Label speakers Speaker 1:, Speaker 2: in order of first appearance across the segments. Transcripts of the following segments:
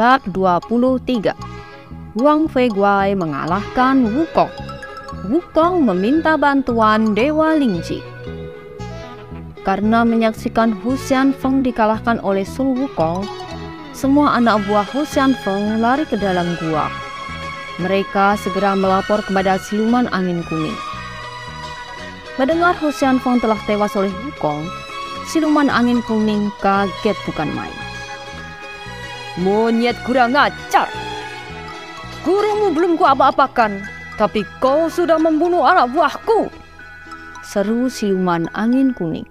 Speaker 1: Bab 23 Wang Fei Guai mengalahkan Wukong Wukong meminta bantuan Dewa Lingji Karena menyaksikan Hu Xianfeng dikalahkan oleh Sun Wukong Semua anak buah Hu Xianfeng lari ke dalam gua. Mereka segera melapor kepada siluman angin kuning. Mendengar Hu Xianfeng telah tewas oleh Wukong Siluman angin kuning kaget bukan main Monyet kurang ajar. Gurumu belum ku apa-apakan, tapi kau sudah membunuh anak buahku. Seru siluman angin kuning.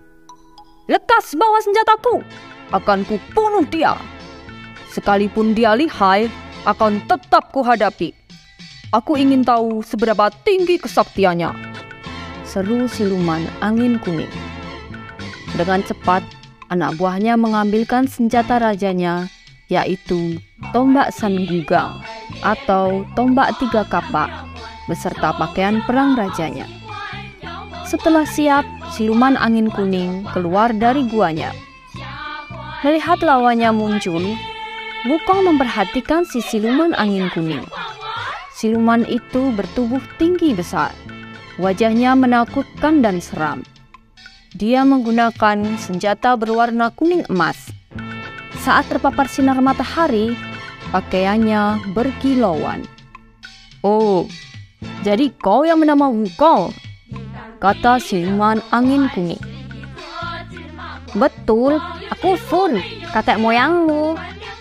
Speaker 1: Lekas bawa senjataku, akan ku bunuh dia. Sekalipun dia lihai, akan tetap ku hadapi. Aku ingin tahu seberapa tinggi kesaktiannya. Seru siluman angin kuning. Dengan cepat, anak buahnya mengambilkan senjata rajanya yaitu tombak San Gugang atau tombak tiga kapak beserta pakaian perang rajanya. Setelah siap, siluman angin kuning keluar dari guanya. Melihat lawannya muncul, Wukong memperhatikan si siluman angin kuning. Siluman itu bertubuh tinggi besar. Wajahnya menakutkan dan seram. Dia menggunakan senjata berwarna kuning emas saat terpapar sinar matahari, pakaiannya berkilauan. Oh, jadi kau yang bernama Wukong? Kata siluman angin kuning. Betul, aku Sun, kakek moyangmu.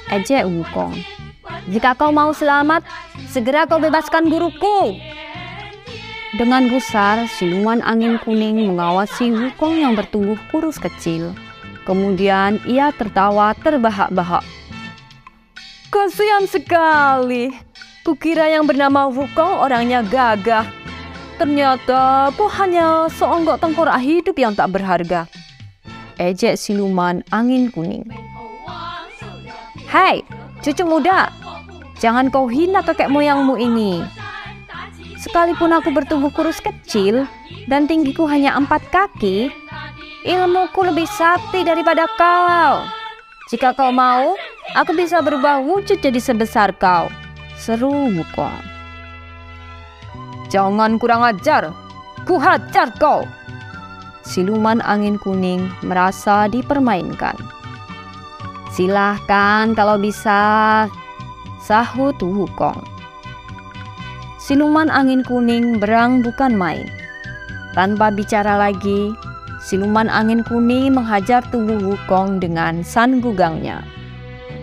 Speaker 1: Ejek Wukong. Jika kau mau selamat, segera kau bebaskan guruku. Dengan gusar, siluman angin kuning mengawasi Wukong yang bertubuh kurus kecil. Kemudian ia tertawa terbahak-bahak. Kasihan sekali. Kukira yang bernama Wukong orangnya gagah. Ternyata bu hanya seonggok tengkorak hidup yang tak berharga. Ejek siluman angin kuning. Hai, cucu muda. Jangan kau hina kakek moyangmu ini. Sekalipun aku bertubuh kurus kecil dan tinggiku hanya empat kaki, Ilmuku lebih sakti daripada kau. Jika kau mau, aku bisa berubah wujud jadi sebesar kau. Seru Wukong. Jangan kurang ajar. Ku hajar kau. Siluman angin kuning merasa dipermainkan. Silahkan kalau bisa, sahut Wukong. Siluman angin kuning berang bukan main. Tanpa bicara lagi, siluman angin kuning menghajar tubuh Wukong dengan san gugangnya.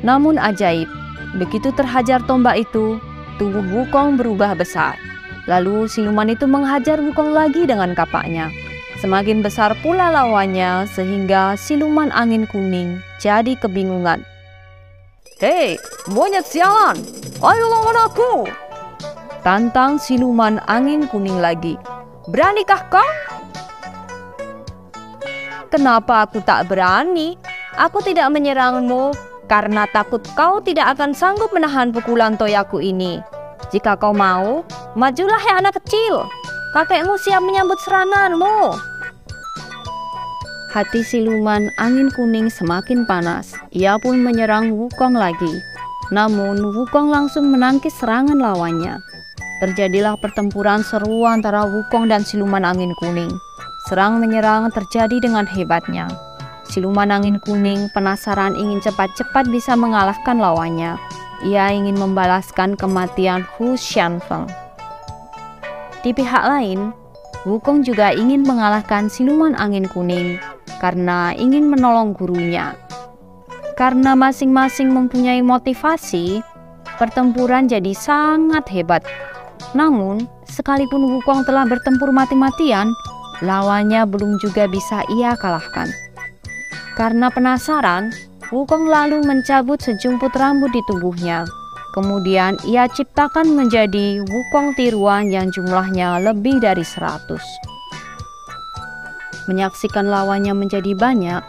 Speaker 1: Namun ajaib, begitu terhajar tombak itu, tubuh Wukong berubah besar. Lalu siluman itu menghajar Wukong lagi dengan kapaknya. Semakin besar pula lawannya sehingga siluman angin kuning jadi kebingungan. Hei, monyet sialan, ayo lawan aku! Tantang siluman angin kuning lagi. Beranikah kau? Kenapa aku tak berani? Aku tidak menyerangmu karena takut kau tidak akan sanggup menahan pukulan toyaku ini. Jika kau mau, majulah ya anak kecil. Kakekmu siap menyambut seranganmu. Hati siluman angin kuning semakin panas. Ia pun menyerang Wukong lagi. Namun Wukong langsung menangkis serangan lawannya. Terjadilah pertempuran seru antara Wukong dan siluman angin kuning. Serang menyerang terjadi dengan hebatnya. Siluman angin kuning penasaran ingin cepat-cepat bisa mengalahkan lawannya. Ia ingin membalaskan kematian Hu Xianfeng. Di pihak lain, Wukong juga ingin mengalahkan siluman angin kuning karena ingin menolong gurunya. Karena masing-masing mempunyai motivasi, pertempuran jadi sangat hebat. Namun, sekalipun Wukong telah bertempur mati-matian, lawannya belum juga bisa ia kalahkan. Karena penasaran, Wukong lalu mencabut sejumput rambut di tubuhnya. Kemudian ia ciptakan menjadi Wukong tiruan yang jumlahnya lebih dari seratus. Menyaksikan lawannya menjadi banyak,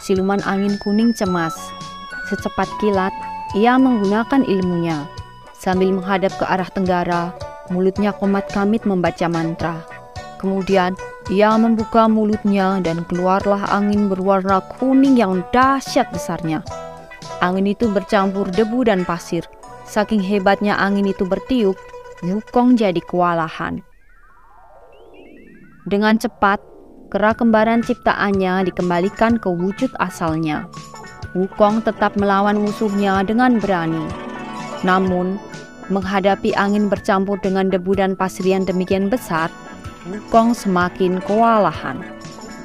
Speaker 1: siluman angin kuning cemas. Secepat kilat, ia menggunakan ilmunya. Sambil menghadap ke arah tenggara, mulutnya komat kamit membaca mantra. Kemudian, ia membuka mulutnya dan keluarlah angin berwarna kuning yang dahsyat besarnya. Angin itu bercampur debu dan pasir. Saking hebatnya angin itu bertiup, Wukong jadi kewalahan. Dengan cepat, kera kembaran ciptaannya dikembalikan ke wujud asalnya. Wukong tetap melawan musuhnya dengan berani. Namun, menghadapi angin bercampur dengan debu dan pasir yang demikian besar, Wukong semakin kewalahan.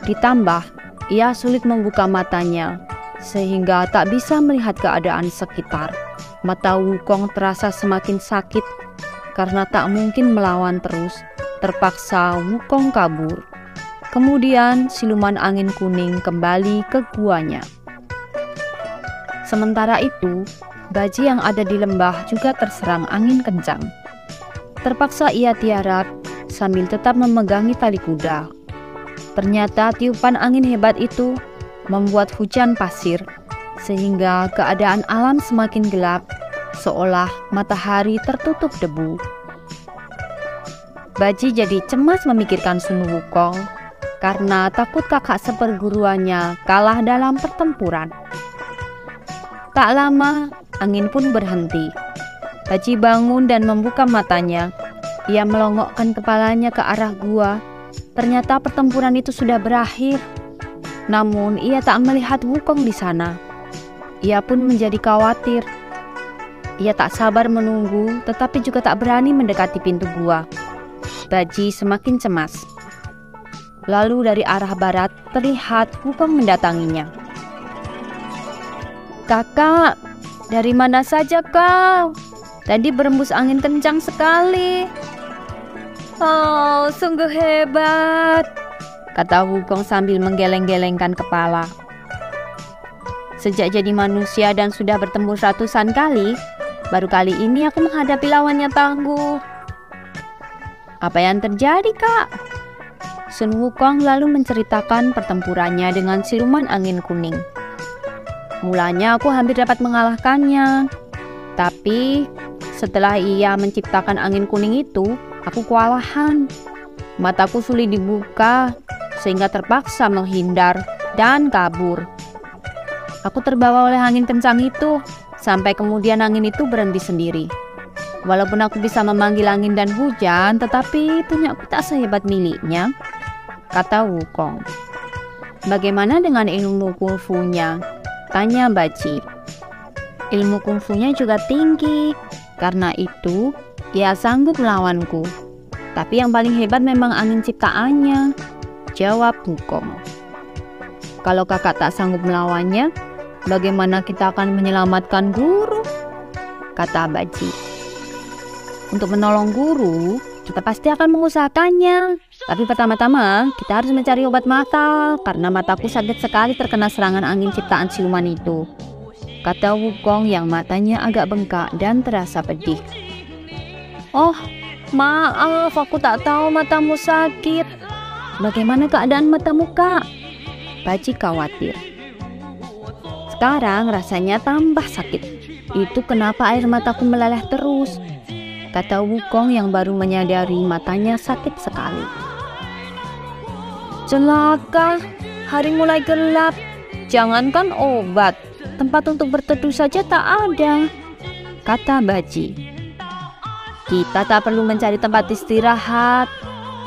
Speaker 1: Ditambah, ia sulit membuka matanya, sehingga tak bisa melihat keadaan sekitar. Mata Wukong terasa semakin sakit karena tak mungkin melawan terus. Terpaksa Wukong kabur. Kemudian siluman angin kuning kembali ke guanya. Sementara itu, baji yang ada di lembah juga terserang angin kencang. Terpaksa ia tiarap sambil tetap memegangi tali kuda. Ternyata tiupan angin hebat itu membuat hujan pasir, sehingga keadaan alam semakin gelap, seolah matahari tertutup debu. Baji jadi cemas memikirkan Sun Wukong karena takut kakak seperguruannya kalah dalam pertempuran. Tak lama, angin pun berhenti. Baji bangun dan membuka matanya. Ia melongokkan kepalanya ke arah gua. Ternyata pertempuran itu sudah berakhir. Namun, ia tak melihat Wukong di sana. Ia pun menjadi khawatir. Ia tak sabar menunggu, tetapi juga tak berani mendekati pintu gua. Baji semakin cemas. Lalu dari arah barat terlihat Wukong mendatanginya. Kakak, dari mana saja kau? Tadi berembus angin kencang sekali. Oh, sungguh hebat, kata Wukong sambil menggeleng-gelengkan kepala. Sejak jadi manusia dan sudah bertemu ratusan kali, baru kali ini aku menghadapi lawannya tangguh. Apa yang terjadi, Kak? Sun Wukong lalu menceritakan pertempurannya dengan siluman angin kuning. Mulanya aku hampir dapat mengalahkannya. Tapi setelah ia menciptakan angin kuning itu, aku kewalahan. Mataku sulit dibuka sehingga terpaksa menghindar dan kabur. Aku terbawa oleh angin kencang itu sampai kemudian angin itu berhenti sendiri. Walaupun aku bisa memanggil angin dan hujan, tetapi punyaku tak sehebat miliknya kata Wukong. Bagaimana dengan ilmu kungfunya? Tanya Baci. Ilmu kungfunya juga tinggi, karena itu ia sanggup melawanku. Tapi yang paling hebat memang angin ciptaannya, jawab Wukong. Kalau kakak tak sanggup melawannya, bagaimana kita akan menyelamatkan guru? Kata Baci. Untuk menolong guru, kita pasti akan mengusahakannya. Tapi pertama-tama, kita harus mencari obat mata, karena mataku sakit sekali terkena serangan angin ciptaan siluman itu. Kata Wukong yang matanya agak bengkak dan terasa pedih. Oh, maaf, aku tak tahu matamu sakit. Bagaimana keadaan matamu, Kak? Baci khawatir. Sekarang rasanya tambah sakit. Itu kenapa air mataku meleleh terus kata Wukong yang baru menyadari matanya sakit sekali. Celaka, hari mulai gelap. Jangankan obat, tempat untuk berteduh saja tak ada, kata Baji. Kita tak perlu mencari tempat istirahat.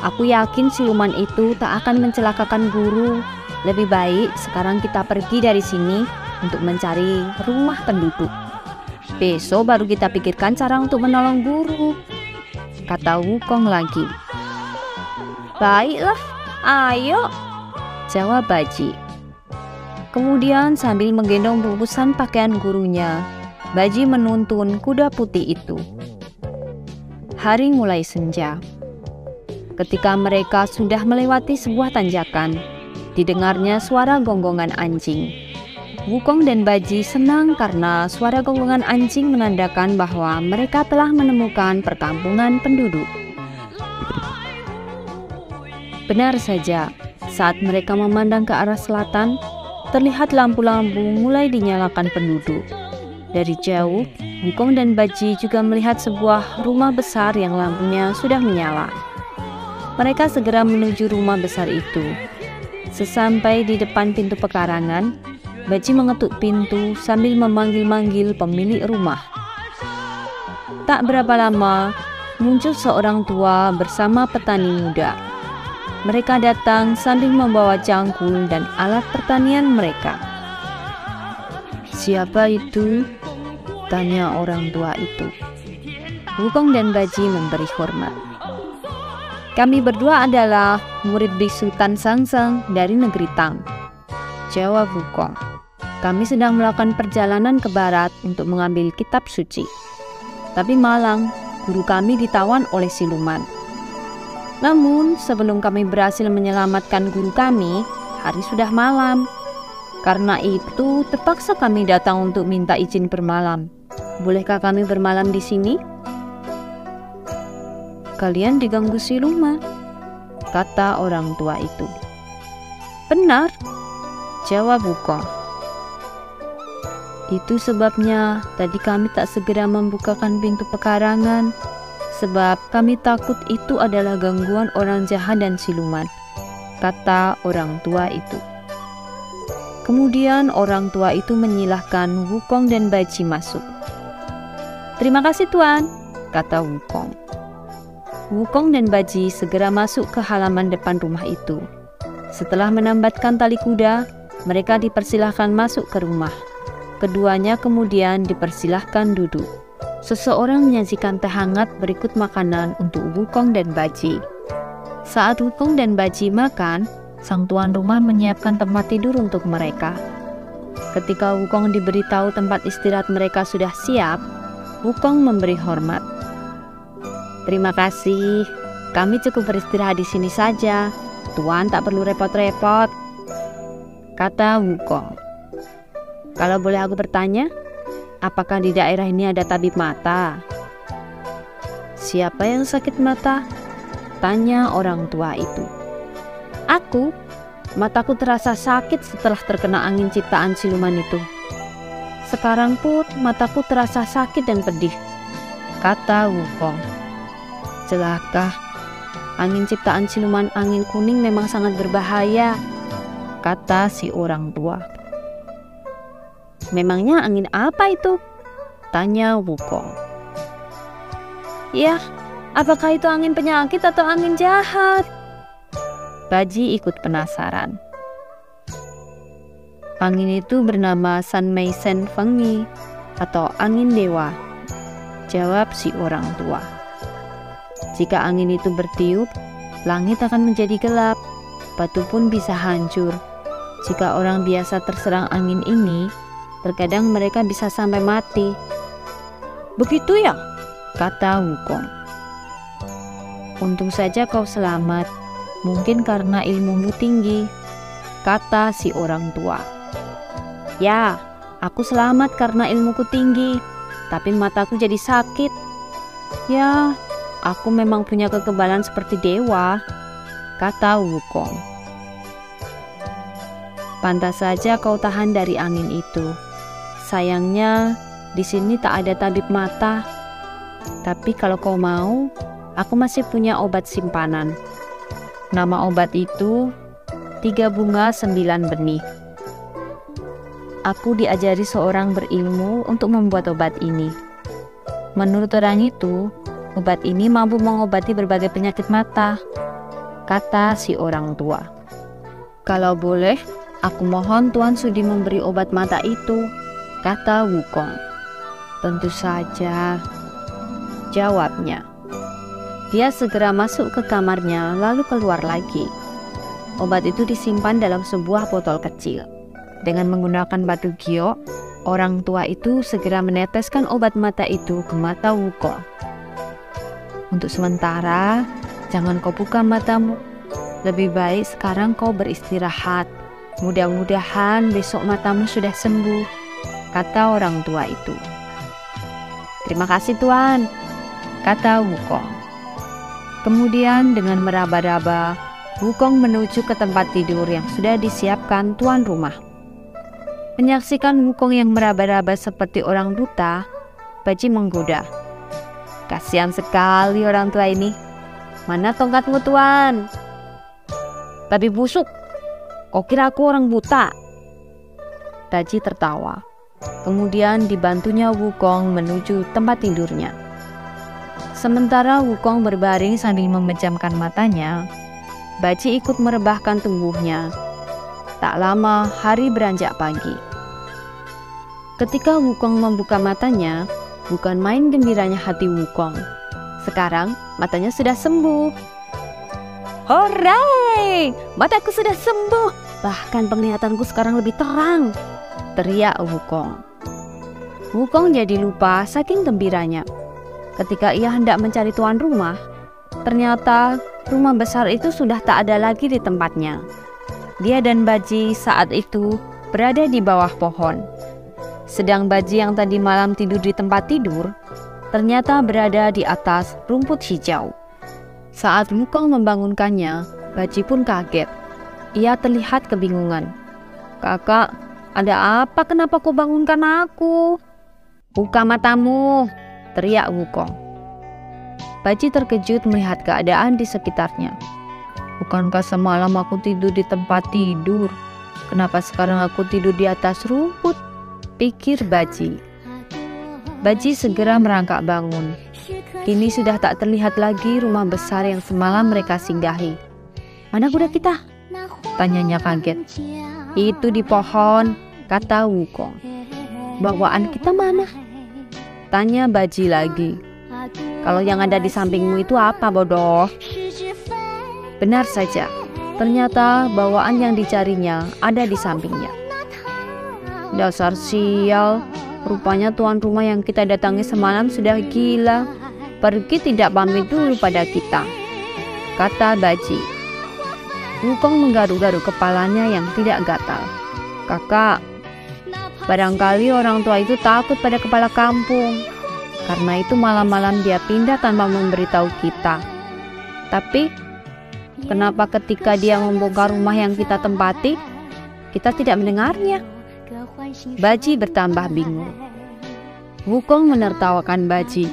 Speaker 1: Aku yakin siluman itu tak akan mencelakakan guru. Lebih baik sekarang kita pergi dari sini untuk mencari rumah penduduk. Besok baru kita pikirkan cara untuk menolong guru. Kata Wukong lagi. Baiklah, ayo. Jawab Baji. Kemudian sambil menggendong bungkusan pakaian gurunya, Baji menuntun kuda putih itu. Hari mulai senja. Ketika mereka sudah melewati sebuah tanjakan, didengarnya suara gonggongan anjing. Wukong dan Baji senang karena suara gonggongan anjing menandakan bahwa mereka telah menemukan perkampungan penduduk. Benar saja, saat mereka memandang ke arah selatan, terlihat lampu-lampu mulai dinyalakan penduduk. Dari jauh, Wukong dan Baji juga melihat sebuah rumah besar yang lampunya sudah menyala. Mereka segera menuju rumah besar itu. Sesampai di depan pintu pekarangan, Baji mengetuk pintu sambil memanggil-manggil pemilik rumah. Tak berapa lama, muncul seorang tua bersama petani muda. Mereka datang sambil membawa cangkul dan alat pertanian mereka. Siapa itu? Tanya orang tua itu. Wukong dan Baji memberi hormat. Kami berdua adalah murid bisu Tan Sangsang dari negeri Tang. Jawab Wukong. Kami sedang melakukan perjalanan ke barat untuk mengambil kitab suci. Tapi malang, guru kami ditawan oleh siluman. Namun, sebelum kami berhasil menyelamatkan guru kami, hari sudah malam. Karena itu, terpaksa kami datang untuk minta izin bermalam. Bolehkah kami bermalam di sini? Kalian diganggu siluman, kata orang tua itu. Benar, jawab Wukong. Itu sebabnya tadi kami tak segera membukakan pintu pekarangan, sebab kami takut itu adalah gangguan orang jahat dan siluman, kata orang tua itu. Kemudian orang tua itu menyilahkan Wukong dan Baji masuk. Terima kasih tuan, kata Wukong. Wukong dan Baji segera masuk ke halaman depan rumah itu. Setelah menambatkan tali kuda, mereka dipersilahkan masuk ke rumah. Keduanya kemudian dipersilahkan duduk. Seseorang menyajikan teh hangat berikut makanan untuk Wukong dan Baji. Saat Wukong dan Baji makan, sang tuan rumah menyiapkan tempat tidur untuk mereka. Ketika Wukong diberitahu tempat istirahat mereka sudah siap, Wukong memberi hormat. Terima kasih, kami cukup beristirahat di sini saja. Tuan tak perlu repot-repot, kata Wukong. Kalau boleh aku bertanya, apakah di daerah ini ada tabib mata? Siapa yang sakit mata? Tanya orang tua itu. Aku, mataku terasa sakit setelah terkena angin ciptaan siluman itu. Sekarang pun mataku terasa sakit dan pedih, kata Wukong. Celaka, angin ciptaan siluman angin kuning memang sangat berbahaya, kata si orang tua. Memangnya angin apa itu? Tanya Wukong. Ya, apakah itu angin penyakit atau angin jahat? Baji ikut penasaran. Angin itu bernama San Mei Sen Fengi atau angin dewa. Jawab si orang tua. Jika angin itu bertiup, langit akan menjadi gelap, batu pun bisa hancur. Jika orang biasa terserang angin ini, Terkadang mereka bisa sampai mati. Begitu ya? Kata Wukong. Untung saja kau selamat. Mungkin karena ilmumu tinggi. Kata si orang tua. Ya, aku selamat karena ilmuku tinggi. Tapi mataku jadi sakit. Ya, aku memang punya kekebalan seperti dewa. Kata Wukong. Pantas saja kau tahan dari angin itu. Sayangnya, di sini tak ada tabib mata. Tapi kalau kau mau, aku masih punya obat simpanan. Nama obat itu tiga bunga sembilan benih. Aku diajari seorang berilmu untuk membuat obat ini. Menurut orang itu, obat ini mampu mengobati berbagai penyakit mata, kata si orang tua. Kalau boleh, aku mohon Tuan Sudi memberi obat mata itu kata Wukong. Tentu saja, jawabnya. Dia segera masuk ke kamarnya lalu keluar lagi. Obat itu disimpan dalam sebuah botol kecil. Dengan menggunakan batu giok, orang tua itu segera meneteskan obat mata itu ke mata Wukong. Untuk sementara, jangan kau buka matamu. Lebih baik sekarang kau beristirahat, Mudah-mudahan besok matamu sudah sembuh, kata orang tua itu. Terima kasih Tuan, kata Wukong. Kemudian dengan meraba-raba, Wukong menuju ke tempat tidur yang sudah disiapkan tuan rumah. Menyaksikan Wukong yang meraba-raba seperti orang buta, Baji menggoda. Kasihan sekali orang tua ini. Mana tongkatmu tuan? Tapi busuk, Kau kira aku orang buta? Taji tertawa. Kemudian dibantunya Wukong menuju tempat tidurnya. Sementara Wukong berbaring sambil memejamkan matanya, Baci ikut merebahkan tubuhnya. Tak lama hari beranjak pagi. Ketika Wukong membuka matanya, bukan main gembiranya hati Wukong. Sekarang matanya sudah sembuh. Hore! Mataku sudah sembuh. Bahkan penglihatanku sekarang lebih terang. Teriak Wukong. Wukong jadi lupa saking gembiranya. Ketika ia hendak mencari tuan rumah, ternyata rumah besar itu sudah tak ada lagi di tempatnya. Dia dan Baji saat itu berada di bawah pohon. Sedang Baji yang tadi malam tidur di tempat tidur, ternyata berada di atas rumput hijau. Saat Wukong membangunkannya, Baji pun kaget. Ia terlihat kebingungan. Kakak, ada apa kenapa kau bangunkan aku? Buka matamu, teriak Wukong. Baji terkejut melihat keadaan di sekitarnya. Bukankah semalam aku tidur di tempat tidur? Kenapa sekarang aku tidur di atas rumput? Pikir Baji. Baji segera merangkak bangun. Kini sudah tak terlihat lagi rumah besar yang semalam mereka singgahi. Mana kuda kita? Tanyanya kaget. Itu di pohon, kata Wukong. Bawaan kita mana? Tanya Baji lagi. Kalau yang ada di sampingmu itu apa bodoh? Benar saja, ternyata bawaan yang dicarinya ada di sampingnya. Dasar sial, rupanya tuan rumah yang kita datangi semalam sudah gila pergi tidak pamit dulu pada kita, kata Baji. Wukong menggaru-garu kepalanya yang tidak gatal. Kakak, barangkali orang tua itu takut pada kepala kampung. Karena itu malam-malam dia pindah tanpa memberitahu kita. Tapi, kenapa ketika dia membongkar rumah yang kita tempati, kita tidak mendengarnya? Baji bertambah bingung. Wukong menertawakan Baji.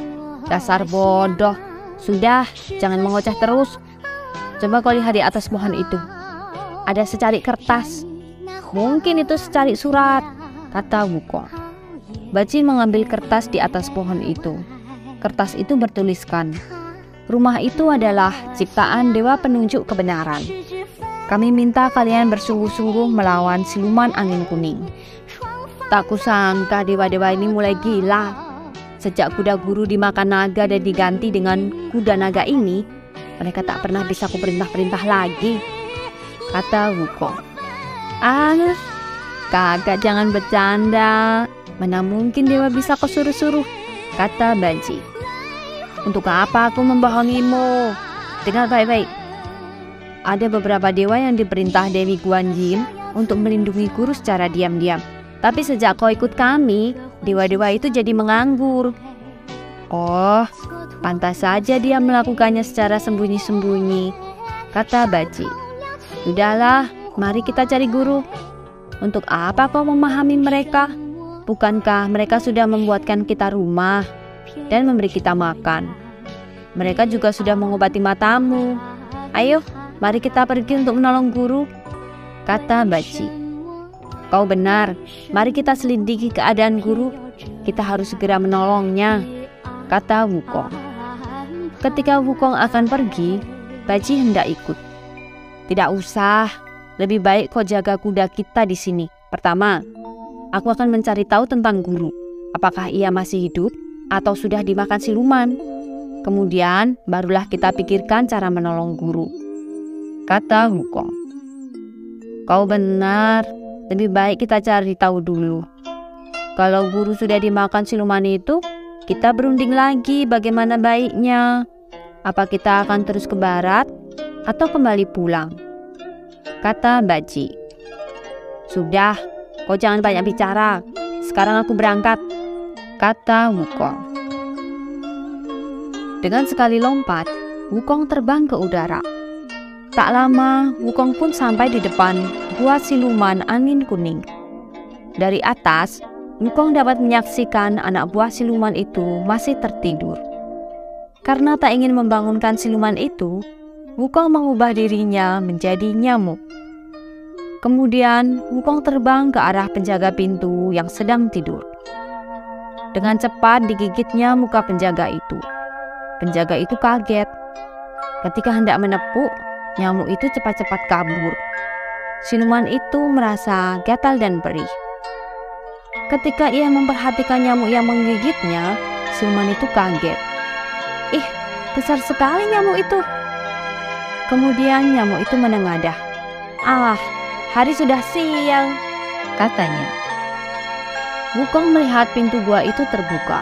Speaker 1: Dasar bodoh. Sudah, jangan mengoceh terus. Coba kau lihat di atas pohon itu. Ada secari kertas. Mungkin itu secari surat, kata Wukong. Baci mengambil kertas di atas pohon itu. Kertas itu bertuliskan, Rumah itu adalah ciptaan Dewa Penunjuk Kebenaran. Kami minta kalian bersungguh-sungguh melawan siluman angin kuning. Tak kusangka dewa-dewa ini mulai gila Sejak kuda guru dimakan naga dan diganti dengan kuda naga ini, mereka tak pernah bisa kuperintah-perintah lagi. Kata Wukong. Ah, kakak jangan bercanda. Mana mungkin dewa bisa kau suruh-suruh? Kata Banci. Untuk apa aku membohongimu? Dengar baik-baik. Ada beberapa dewa yang diperintah Dewi Guan Yin untuk melindungi guru secara diam-diam. Tapi sejak kau ikut kami, dewa-dewa itu jadi menganggur. Oh, pantas saja dia melakukannya secara sembunyi-sembunyi, kata Baji. Sudahlah, mari kita cari guru. Untuk apa kau memahami mereka? Bukankah mereka sudah membuatkan kita rumah dan memberi kita makan? Mereka juga sudah mengobati matamu. Ayo, mari kita pergi untuk menolong guru, kata Baji. Kau benar, mari kita selidiki keadaan guru. Kita harus segera menolongnya, kata Wukong. Ketika Wukong akan pergi, Baji hendak ikut. Tidak usah, lebih baik kau jaga kuda kita di sini. Pertama, aku akan mencari tahu tentang guru. Apakah ia masih hidup atau sudah dimakan siluman? Kemudian barulah kita pikirkan cara menolong guru. Kata Wukong. Kau benar, lebih baik kita cari tahu dulu. Kalau guru sudah dimakan siluman itu, kita berunding lagi bagaimana baiknya. Apa kita akan terus ke barat atau kembali pulang? Kata Baji. Sudah, kau jangan banyak bicara. Sekarang aku berangkat, kata Wukong. Dengan sekali lompat, Wukong terbang ke udara. Tak lama, Wukong pun sampai di depan gua siluman angin kuning. Dari atas, Wukong dapat menyaksikan anak buah siluman itu masih tertidur. Karena tak ingin membangunkan siluman itu, Wukong mengubah dirinya menjadi nyamuk. Kemudian, Wukong terbang ke arah penjaga pintu yang sedang tidur. Dengan cepat digigitnya muka penjaga itu. Penjaga itu kaget. Ketika hendak menepuk, nyamuk itu cepat-cepat kabur. Siluman itu merasa gatal dan perih. Ketika ia memperhatikan nyamuk yang menggigitnya, siluman itu kaget. Ih, besar sekali nyamuk itu. Kemudian nyamuk itu menengadah. Ah, hari sudah siang, katanya. Wukong melihat pintu gua itu terbuka.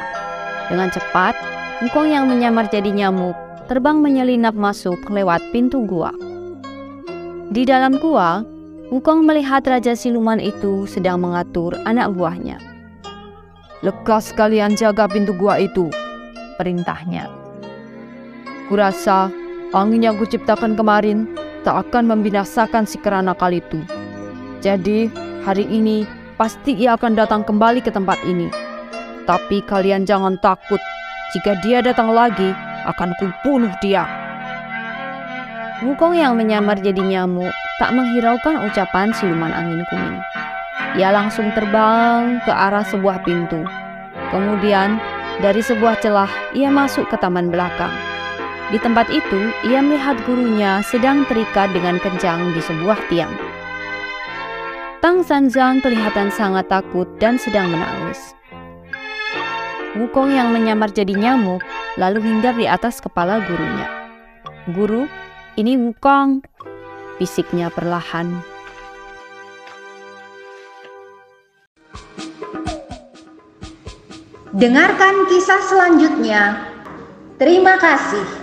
Speaker 1: Dengan cepat, Wukong yang menyamar jadi nyamuk terbang menyelinap masuk lewat pintu gua. Di dalam gua, Wukong melihat Raja Siluman itu sedang mengatur anak buahnya. Lekas kalian jaga pintu gua itu, perintahnya. Kurasa Angin yang kuciptakan kemarin tak akan membinasakan si keranakal itu. Jadi, hari ini pasti ia akan datang kembali ke tempat ini. Tapi kalian jangan takut, jika dia datang lagi, akan kubunuh dia. Wukong yang menyamar jadi nyamuk tak menghiraukan ucapan siluman angin kuning. Ia langsung terbang ke arah sebuah pintu. Kemudian, dari sebuah celah, ia masuk ke taman belakang. Di tempat itu, ia melihat gurunya sedang terikat dengan kencang di sebuah tiang. Tang Sanzang kelihatan sangat takut dan sedang menangis. Wukong yang menyamar jadi nyamuk lalu hinggap di atas kepala gurunya. Guru, ini Wukong, bisiknya perlahan.
Speaker 2: Dengarkan kisah selanjutnya. Terima kasih.